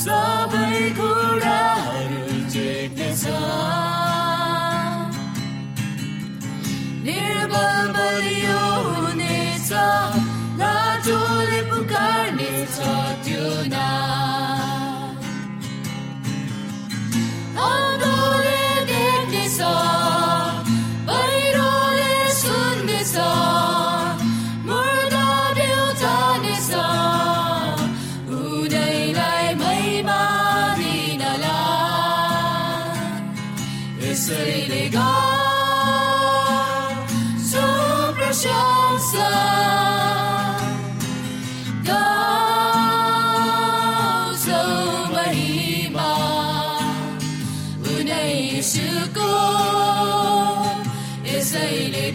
सबै कुराहरू चेट्नेछ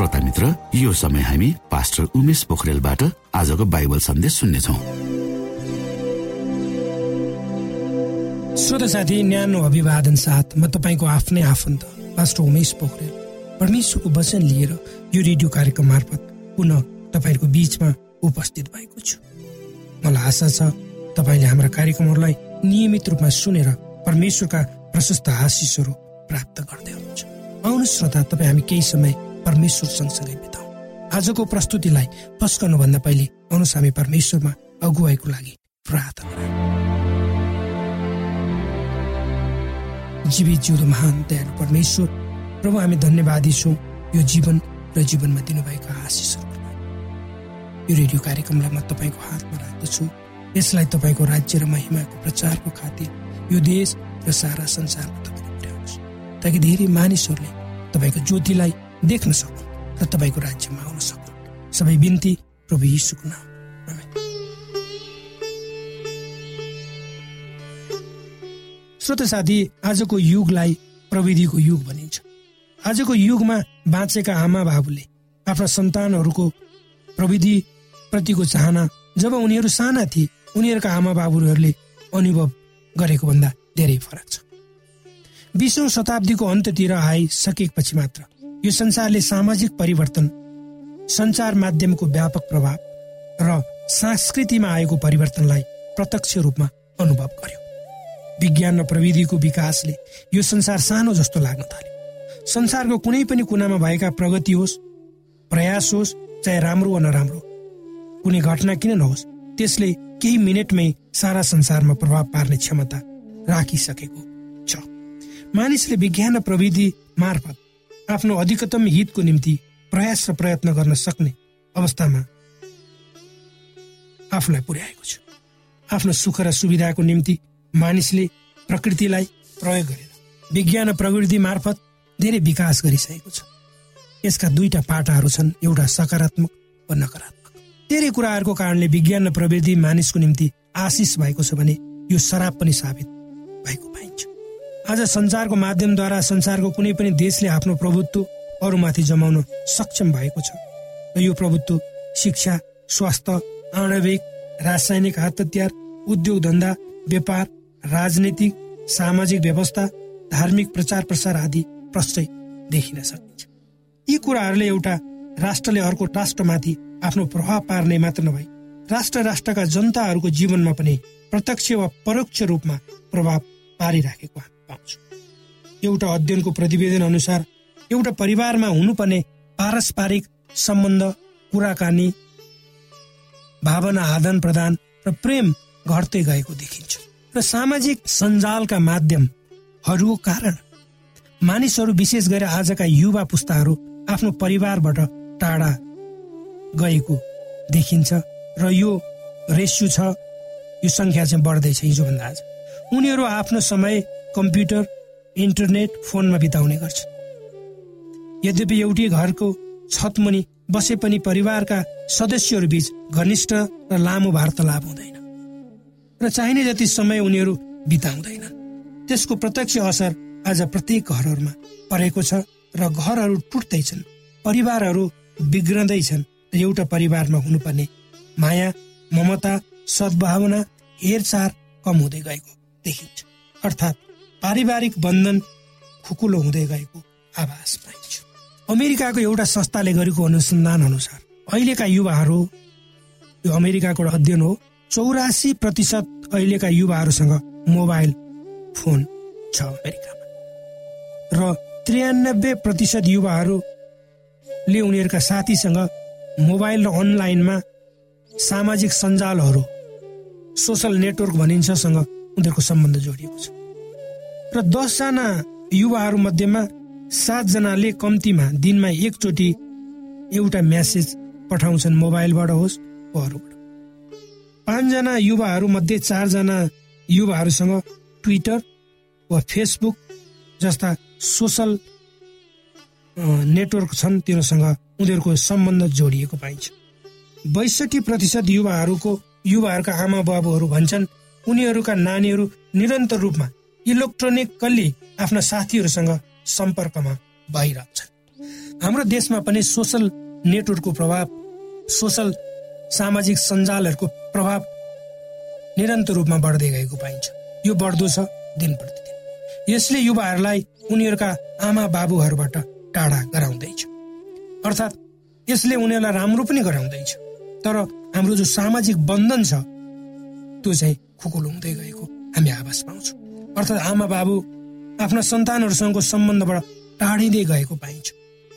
श्रोता मित्र यो समय हामी पास्टर उमेश पोखरेलबाट आजको बाइबल सन्देश सुन्नेछौ। श्रोता साथी न्यानो अभिवादन साथ म तपाईँको आफ्नै आफन्त पास्टर उमेश पोखरेल। परमेश्वरको वचन लिएर यो रेडियो कार्यक्रम मार्फत पुनः तपाईँहरूको बीचमा उपस्थित भएको छु। मलाई आशा छ तपाईँले हाम्रा कार्यक्रमहरूलाई नियमित रूपमा सुनेर परमेश्वरका प्रशस्त आशिषहरू प्राप्त गर्दै हुनुहुन्छ। आउनु श्रोता तपाईँ हामी केही समय परमेश्वर सँगसँगै बिताउ आजको प्रस्तुतिलाई पस्कनुभन्दा पहिले आउनुहोस् हामी परमेश्वरमा अगुवाईको लागि प्रार्थना। जीवित जिउँदो महान दयालु परमेश्वर प्रभु हामी धन्यवादी छौँ यो जीवन र जीवनमा दिनुभएका आशिषहरूको लागि। यो रेडियो कार्यक्रमलाई म तपाईँको हातमा राख्दछु यसलाई तपाईँको राज्य र महिमाको प्रचारको खातिर यो देश र सारा संसारमा तपाईँले पुर्याउनुहोस् ताकि धेरै मानिसहरूले तपाईँको ज्योतिलाई देख्न सकुन् र तपाईँको राज्यमा आउन सकुन् सबै बिन्ती प्रभु यीशुको नाम। श्रोत साथी आजको युगलाई प्रविधिको युग भनिन्छ। आजको युगमा बाँचेका आमा बाबुले आफ्ना सन्तानहरूको प्रविधि प्रतिको चाहना जब उनीहरू साना थिए उनीहरूका आमा बाबुहरूले अनुभव गरेको भन्दा धेरै फरक छ। बिसौँ शताब्दीको अन्त्यतिर आइसकेपछि मात्र यो संसारले सामाजिक परिवर्तन सञ्चार माध्यमको व्यापक प्रभाव र संस्कृतिमा आएको परिवर्तनलाई प्रत्यक्ष रूपमा अनुभव गर्यो। विज्ञान र प्रविधिको विकासले यो संसार सानो जस्तो लाग्न थाल्यो। संसारको कुनै पनि कुनामा भएका प्रगति होस् प्रयास होस् चाहे राम्रो वा नराम्रो कुनै घटना किन नहोस् त्यसले केही मिनटमै सारा संसारमा प्रभाव पार्ने क्षमता राखिसकेको छ। मानिसले विज्ञान र प्रविधि मार्फत आफ्नो अधिकतम हितको निम्ति प्रयास र प्रयत्न गर्न सक्ने अवस्थामा आफूलाई पुर्याएको छ। आफ्नो सुख र सुविधाको निम्ति मानिसले प्रकृतिलाई प्रयोग गरेर विज्ञान र प्रविधि मार्फत धेरै विकास गरिसकेको छ। यसका दुईटा पाटाहरू छन् एउटा सकारात्मक वा नकारात्मक। धेरै कुराहरूको कारणले विज्ञान र प्रविधि मानिसको निम्ति आशिष भएको छ भने यो शराब पनि साबित भएको पाइन्छ। आज संचारको माध्यमद्वारा संसारको कुनै पनि देशले आफ्नो प्रभुत्व अरूमाथि जमाउन सक्षम भएको छ। र यो प्रभुत्व शिक्षा स्वास्थ्य आणविक रासायनिक हतियार उद्योग धन्दा व्यापार राजनीतिक सामाजिक व्यवस्था धार्मिक प्रचार प्रसार आदि प्रष्टै देखिन सकिन्छ। यी कुराहरूले एउटा राष्ट्रले अर्को राष्ट्रमाथि आफ्नो प्रभाव पार्ने मात्र नभई राष्ट्र राष्ट्रका जनताहरूको जीवनमा पनि प्रत्यक्ष वा परोक्ष रूपमा प्रभाव पारिराखेको हामी। पाउँछौँ। एउटा अध्ययनको प्रतिवेदन अनुसार एउटा परिवारमा हुनुपर्ने पारस्परिक सम्बन्ध कुराकानी भावना आदान प्रदान र प्रेम घट्दै गएको देखिन्छ। र सामाजिक सञ्जालका माध्यम हरूको कारण मानिसहरू विशेष गरी आजका युवा पुस्ताहरू आफ्नो परिवारबाट टाढा गएको देखिन्छ र यो रेस्यु छ यो सङ्ख्या चाहिँ बढ्दैछ हिजोभन्दा आज। उनीहरू आफ्नो समय कम्प्युटर इन्टरनेट फोनमा बिताउने गर्छन् यद्यपि एउटै घरको छतमुनि बसे पनि परिवारका सदस्यहरू बीच घनिष्ठ र लामो वार्तालाप हुँदैन र चाहिने जति समय उनीहरू बिताउँदैनन् त्यसको प्रत्यक्ष असर आज प्रत्येक घरहरूमा परेको छ र घरहरू टुट्दैछन् परिवारहरू बिग्रँदैछन् र एउटा परिवारमा हुनुपर्ने माया ममता सद्भावना हेरचाह कम हुँदै गएको देखिन्छ। अर्थात् पारिवारिक बन्धन खुकुलो हुँदै गएको आभास पाइन्छ। अमेरिकाको एउटा संस्थाले गरेको अनुसन्धान अनुसार अहिलेका युवाहरू यो अमेरिकाको अध्ययन हो चौरासी प्रतिशत अहिलेका युवाहरूसँग मोबाइल फोन छ अमेरिकामा। र त्रियानब्बे प्रतिशत युवाहरूले उनीहरूका साथीसँग मोबाइल र अनलाइनमा सामाजिक सञ्जालहरू सोसल नेटवर्क भनिन्छसँग उनीहरूको सम्बन्ध जोडिएको छ। र दसजना युवाहरू मध्येमा सातजनाले कम्तीमा दिनमा एकचोटि एउटा म्यासेज पठाउँछन् मोबाइलबाट होस् अरूबाट। पाँचजना युवाहरू मध्ये चारजना युवाहरूसँग ट्विटर वा फेसबुक जस्ता सोसल नेटवर्क छन् तिनीहरूसँग उनीहरूको सम्बन्ध जोडिएको पाइन्छ। बैसठी प्रतिशत युवाहरूको युवाहरूका आमा बाबुहरू भन्छन् उनीहरूका नानीहरू निरन्तर रूपमा इलेक्ट्रोनिकल्ली आफ्ना साथीहरूसँग सम्पर्कमा भइरहन्छन् हाम्रो देशमा पनि सोसल नेटवर्कको प्रभाव सोसल सामाजिक सञ्जालहरूको प्रभाव निरन्तर रूपमा बढ्दै गएको पाइन्छ। यो बढ्दो छ दिन प्रतिदिन। यसले युवाहरूलाई उनीहरूका आमा बाबुहरूबाट टाढा गराउँदैछ। अर्थात् यसले उनीहरूलाई राम्रो पनि गराउँदैछ। तर हाम्रो जो सामाजिक बन्धन छ त्यो चाहिँ खुकुलो हुँदै गएको हामी आवाज पाउँछौँ। अर्थात् आमा बाबु आफ्ना सन्तानहरूसँगको सम्बन्धबाट टाढिँदै गएको पाइन्छ।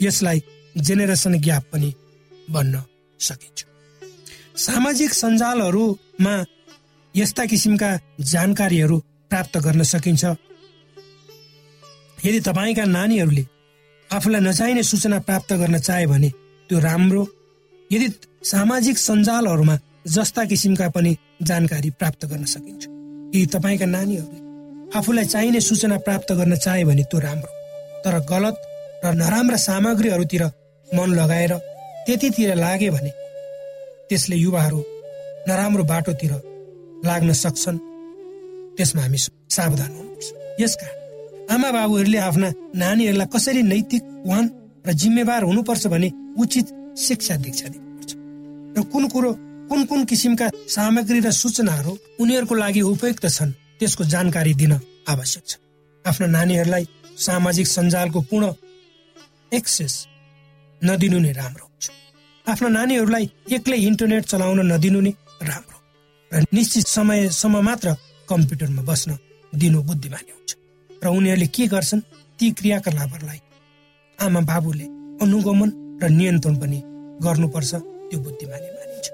यसलाई जेनेरेसन ग्याप पनि बन्न सकिन्छ। सामाजिक सञ्जालहरूमा यस्ता किसिमका जानकारीहरू प्राप्त गर्न सकिन्छ। यदि तपाईँका नानीहरूले आफूलाई नचाहिने सूचना प्राप्त गर्न चाहे भने त्यो राम्रो। यदि सामाजिक सञ्जालहरूमा जस्ता किसिमका पनि जानकारी प्राप्त गर्न सकिन्छ। यदि तपाईँका नानीहरूले आफूलाई चाहिने सूचना प्राप्त गर्न चाहे भने त्यो राम्रो तर गलत र नराम्रा सामग्रीहरूतिर मन लगाएर त्यतितिर लागे भने त्यसले युवाहरू नराम्रो बाटोतिर लाग्न सक्छन्। त्यसमा हामी सावधान हुनुपर्छ। यसकारण आमा बाबुहरूले आफ्ना नानीहरूलाई कसरी नैतिकवान र जिम्मेवार हुनुपर्छ भने उचित शिक्षा दीक्षा दिनुपर्छ। र कुन कुरो कुन कुन किसिमका सामग्री र सूचनाहरू उनीहरूको लागि उपयुक्त छन् त्यसको जानकारी दिन आवश्यक छ। आफ्ना नानीहरूलाई सामाजिक सञ्जालको पूर्ण एक्सेस नदिनु नै राम्रो हुन्छ। आफ्ना नानीहरूलाई एक्लै इन्टरनेट चलाउन नदिनु नै राम्रो। र निश्चित समयसम्म मात्र कम्प्युटरमा बस्न दिनु बुद्धिमानी हुन्छ। र उनीहरूले के गर्छन्? ती क्रियाकलापहरूलाई आमा बाबुले अनुगमन र नियन्त्रण पनि गर्नुपर्छ त्यो बुद्धिमानी मानिन्छ।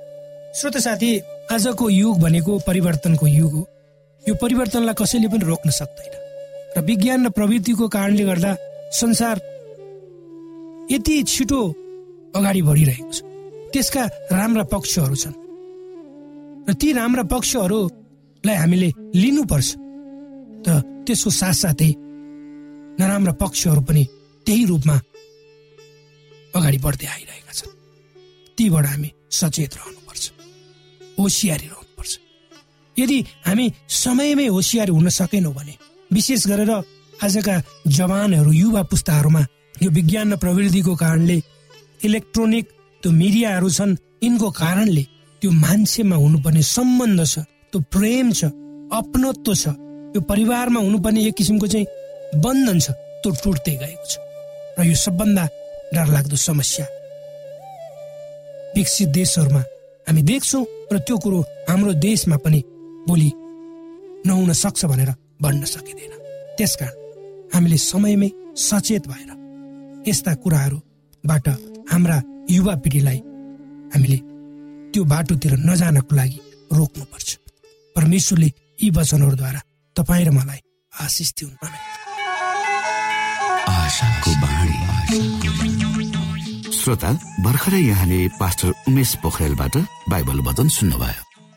श्रोत साथी आजको युग भनेको परिवर्तनको युग हो। यो परिवर्तनलाई कसैले पनि रोक्न सक्दैन। र विज्ञान र प्रवृत्तिको कारणले गर्दा संसार यति छिटो अगाडि बढिरहेको छ। त्यसका राम्रा पक्षहरू छन्। र ती राम्रा पक्षहरूलाई हामीले लिनुपर्छ। त त्यसको साथसाथै नराम्रा पक्षहरू पनि त्यही रूपमा अगाडि बढ्दै आइरहेका छन्। तीबाट हामी सचेत रहनुपर्छ। होसियारी यदि हामी समयमै होसियारी हुन सकेनौँ भने विशेष गरेर आजका जवानहरू युवा पुस्ताहरूमा यो विज्ञान र प्रविधिको कारणले इलेक्ट्रोनिक त्यो मिडियाहरू छन् यिनको कारणले त्यो मान्छेमा हुनुपर्ने सम्बन्ध छ त्यो प्रेम छ अपनत्व छ यो परिवारमा हुनुपर्ने एक किसिमको चाहिँ बन्धन छ त्यो टुट्दै गएको छ। र यो सबभन्दा डरलाग्दो समस्या। विकसित देशहरूमा हामी देख्छौँ र त्यो कुरो हाम्रो देशमा पनि भोलि नहुन सक्छ भनेर भन्न सकिँदैन। त्यसकारण हामीले समयमै सचेत भएर यस्ता कुराहरूबाट हाम्रा युवा पिँढीलाई हामीले त्यो बाटोतिर नजानको लागि रोक्नुपर्छ। परमेश्वरले यी वचनहरूद्वारा तपाईँ र मलाई आशिष दिउन्। श्रोता भर्खरै यहाँले पास्टर उमेश पोखरेलबाट बाइबल वचन सुन्नुभयो।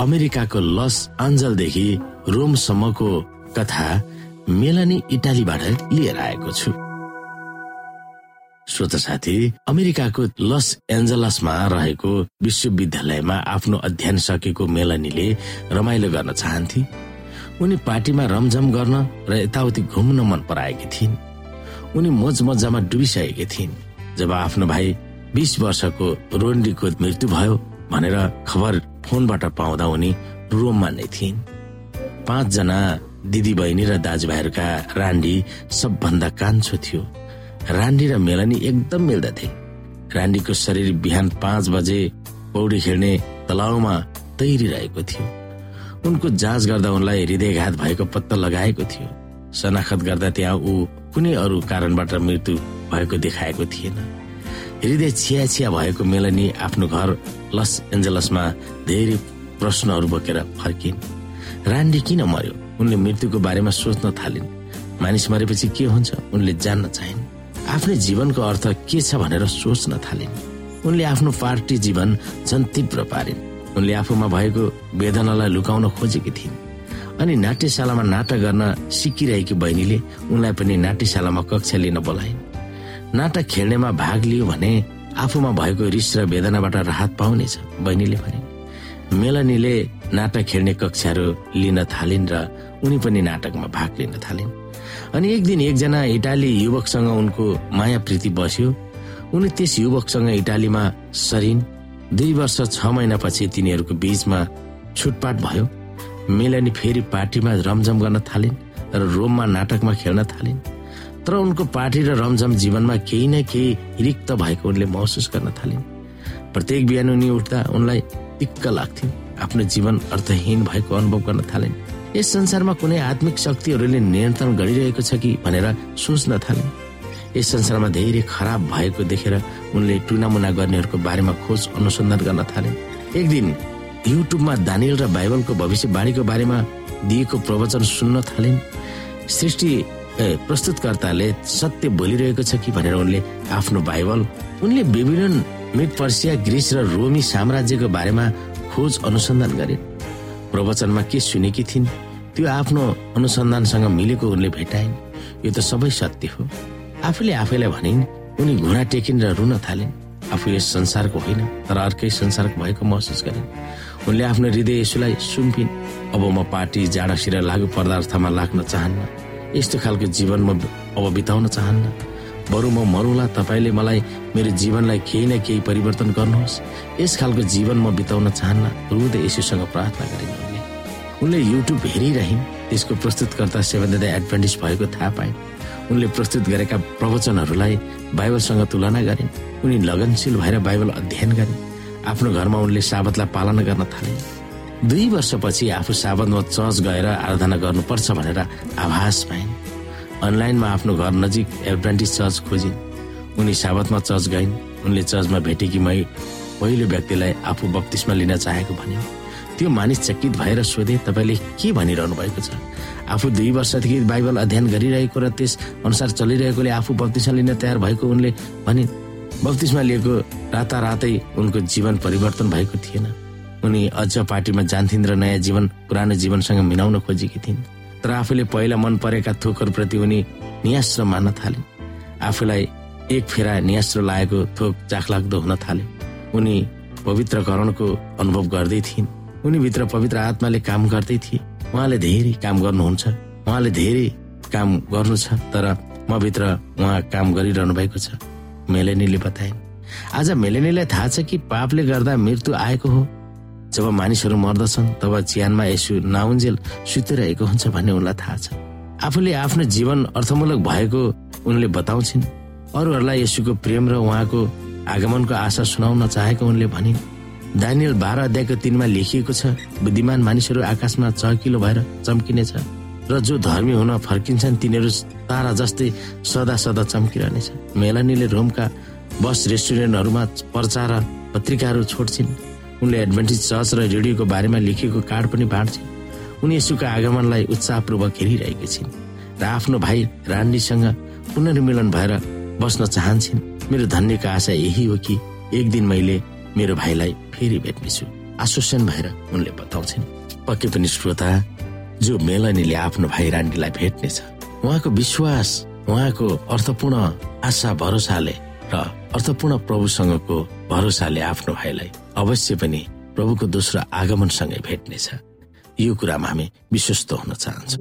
अमेरिकाको लस आन्जलदेखि रोमसम्मको कथा मेलानी इटालीबाट लिएर आएको छु। श्रोत साथी अमेरिकाको लस एन्जलसमा रहेको विश्वविद्यालयमा आफ्नो अध्ययन सकेको मेलानीले रमाइलो गर्न चाहन्थे। उनी पार्टीमा रमझम गर्न र यताउति घुम्न मन पराएकी थिइन्। उनी मोज मजामा डुबिसकेकी थिइन् जब आफ्नो भाइ बिस वर्षको रोन्डीको मृत्यु भयो। भनेर खबर फोनबाट पाउँदा उनी रोममा नै थिइन्। पाँचजना दिदी बहिनी र दाजुभाइहरूका रान्डी सबभन्दा कान्छो थियो। रान्डी र मेलानी एकदम मिल्दथे। रान्डीको शरीर बिहान पाँच बजे पौडी खेल्ने तलाउमा तैरिरहेको थियो। उनको जाँच गर्दा उनलाई हृदयघात भएको पत्ता लगाएको थियो। शनाखत गर्दा त्यहाँ ऊ कुनै अरू कारणबाट मृत्यु भएको देखाएको थिएन। हृदय छिया छिया भएको मेलनी आफ्नो घर लस एन्जलसमा धेरै प्रश्नहरू बोकेर फर्किन्। रान्डी किन मर्यो? उनले मृत्युको बारेमा सोच्न थालिन्। मानिस मरेपछि के हुन्छ? उनले जान्न चाहिन्। आफ्नै जीवनको अर्थ के छ भनेर सोच्न थालिन्। उनले आफ्नो पार्टी जीवन झन् तीव्र पारिन्। उनले आफूमा भएको वेदनालाई लुकाउन खोजेकी थिइन्। अनि नाट्यशालामा नाटक गर्न सिकिरहेकी बहिनीले उनलाई पनि नाट्यशालामा कक्षा लिन बोलाइन्। नाटक खेल्नेमा भाग लियो भने आफूमा भएको रिस र वेदनाबाट राहत पाउनेछ बहिनीले भने। मेलनीले नाटक खेल्ने कक्षाहरू लिन थालिन् र उनी पनि नाटकमा भाग लिन थालिन्। अनि एक दिन एकजना इटाली युवकसँग उनको माया प्रीति बस्यो। उनी त्यस युवकसँग इटालीमा सरिन्। दुई वर्ष छ महिनापछि तिनीहरूको बीचमा छुटपाट भयो। मेलनी फेरि पार्टीमा रमझम गर्न थालिन् र रोममा नाटकमा खेल्न थालिन्। तर उनको पार्टी र रमझम जीवनमा केही न केही रिक्त भएको उनले महसुस गर्न थालिन्। प्रत्येक बिहान उनी उठ्दा उनलाई दिक्क लाग्थ्यो। आफ्नो जीवन अर्थहीन भएको अनुभव गर्न थालिन्। यस संसारमा कुनै आत्मिक शक्तिहरूले नियन्त्रण गरिरहेको छ कि भनेर सोच्न थालिन्। यस संसारमा धेरै खराब भएको देखेर उनले टुनामुना गर्नेहरूको बारेमा खोज अनुसन्धान गर्न थालिन्। एक दिन युट्युबमा दानियल र बाइबलको भविष्यवाणीको बारेमा दिएको प्रवचन सुन्न थालिन्। सृष्टि प्रस्तुतकर्ताले सत्य बोलिरहेको छ कि भनेर उनले आफ्नो बाइबल उनले बेबिलोन मिड पर्सिया ग्रिस र रोमी साम्राज्यको बारेमा खोज अनुसन्धान गरिन् प्रवचनमा के सुनेकी थिइन्? त्यो आफ्नो अनुसन्धानसँग मिलेको उनले भेटाइन्। यो त सबै सत्य हो। आफूले आफैलाई भनिन् उनी घुँडा टेकिन् र रुन थालिन्। आफू यस संसारको होइन तर अर्कै संसारको भएको महसुस गरिन्। उनले आफ्नो हृदय यसुलाई सुम्पिन्। अब म पार्टी जाडासिर लागु पदार्थमा लाग्न चाहन्न। यस्तो खालको जीवन म अब बिताउन चाहन्न। बरु म मरुला तपाईँले मलाई मेरो जीवनलाई केही न केही परिवर्तन गर्नुहोस्। यस खालको जीवन म बिताउन चाहन्न। रुँदै यसुसँग प्रार्थना गरिन् उनले उनले युट्युब हेरिरहन् त्यसको प्रस्तुतकर्ता सेभेन एडभान्टेज भएको थाहा पाइन्। उनले प्रस्तुत गरेका प्रवचनहरूलाई बाइबलसँग तुलना गरिन्। उनी लगनशील भएर बाइबल अध्ययन गरिन्। आफ्नो घरमा उनले साबतलाई पालना गर्न थाले दुई वर्षपछि आफू साबतमा चर्च गएर आराधना गर्नुपर्छ भनेर आभास पाइन् अनलाइनमा आफ्नो घर नजिक एडभान्टेज चर्च खोजिन्। उनी साबतमा चर्च गइन्। उनले चर्चमा भेटेकी मै पहिलो व्यक्तिलाई आफू बत्तिसमा लिन चाहेको भन्यो त्यो मानिस चकित भएर सोधे तपाईँले के भनिरहनु भएको छ? आफू दुई वर्षदेखि बाइबल अध्ययन गरिरहेको र त्यस अनुसार चलिरहेकोले आफू बत्तिसमा लिन तयार भएको? उनले भनिन् बत्तिसमा लिएको रातारातै उनको जीवन परिवर्तन भएको थिएन। उनी अझ पार्टीमा जान्थिन् र नयाँ जीवन पुरानो जीवनसँग मिलाउन खोजेकी थिइन्। तर आफूले पहिला मन परेका थोकहरूप्रति उनी नियास्र मान्न थालिन्। आफूलाई एक फेरा नियास्र लागेको थोक चाखलाग्दो हुन थाल्यो उनी पवित्रकरणको अनुभव गर्दै थिइन्। उनी भित्र पवित्र आत्माले काम गर्दै थिए। उहाँले धेरै काम गर्नुहुन्छ। उहाँले धेरै काम गर्नु छ तर म भित्र उहाँ काम गरिरहनु भएको छ मेलेनीले बताइन्। आज मेलेनीलाई थाहा छ कि पापले गर्दा मृत्यु आएको हो। जब मानिसहरू मर्दछन् तब चियानमा यसु नाउन्जेल सुतिरहेको हुन्छ भन्ने उनलाई थाहा छ। आफूले आफ्नो जीवन अर्थमूलक भएको उनले बताउँछिन्। अरूहरूलाई यसुको प्रेम र उहाँको आगमनको आशा सुनाउन चाहेको उनले भनिन्। दानियल बाह्र अध्यायको तिनमा लेखिएको छ बुद्धिमान मानिसहरू आकाशमा चहकिलो भएर चम्किनेछ र जो धर्मी हुन फर्किन्छन् तिनीहरू तारा जस्तै सदा सदा चम्किरहनेछ। मेलानीले रोमका बस रेस्टुरेन्टहरूमा प्रचार र पत्रिकाहरू छोड्छिन्। उनले एडभान्टेज चर्च र रेडियोको बारेमा लेखिएको कार्ड पनि बाँड्छिन् उनी यसुको आगमनलाई उत्साहपूर्वक हेरिरहेकी छिन् र आफ्नो भाइ रान्डीसँग पुनर्मिलन भएर बस्न चाहन्छन्। मेरो धन्यको आशा यही हो कि एक दिन मैले मेरो भाइलाई फेरि भेट्नेछु। आश्वासन भएर उनले बताउँछिन्। पक्कै पनि श्रोता जो मेलनीले आफ्नो भाइ रान्डीलाई भेट्नेछ उहाँको विश्वास उहाँको अर्थपूर्ण आशा भरोसाले र अर्थपूर्ण प्रभुसँगको भरोसाले आफ्नो भाइलाई अवश्य पनि प्रभुको दोस्रो आगमनसँगै भेट्नेछ। यो कुरामा हामी विश्वस्त हुन चाहन्छौँ।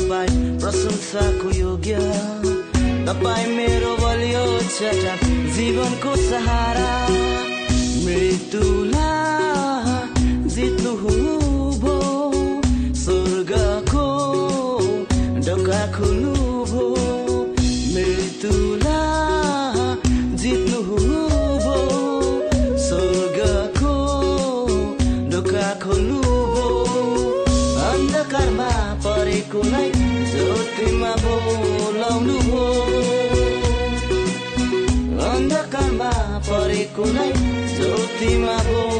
तपाईँ प्रशंसाको योग्य तपाईँ मेरो बलियो छटा जीवनको सहारा मृत्युला बोलाउनु भो अन्धकारमा परेकोलाई ज्योतिमा बोलाउनु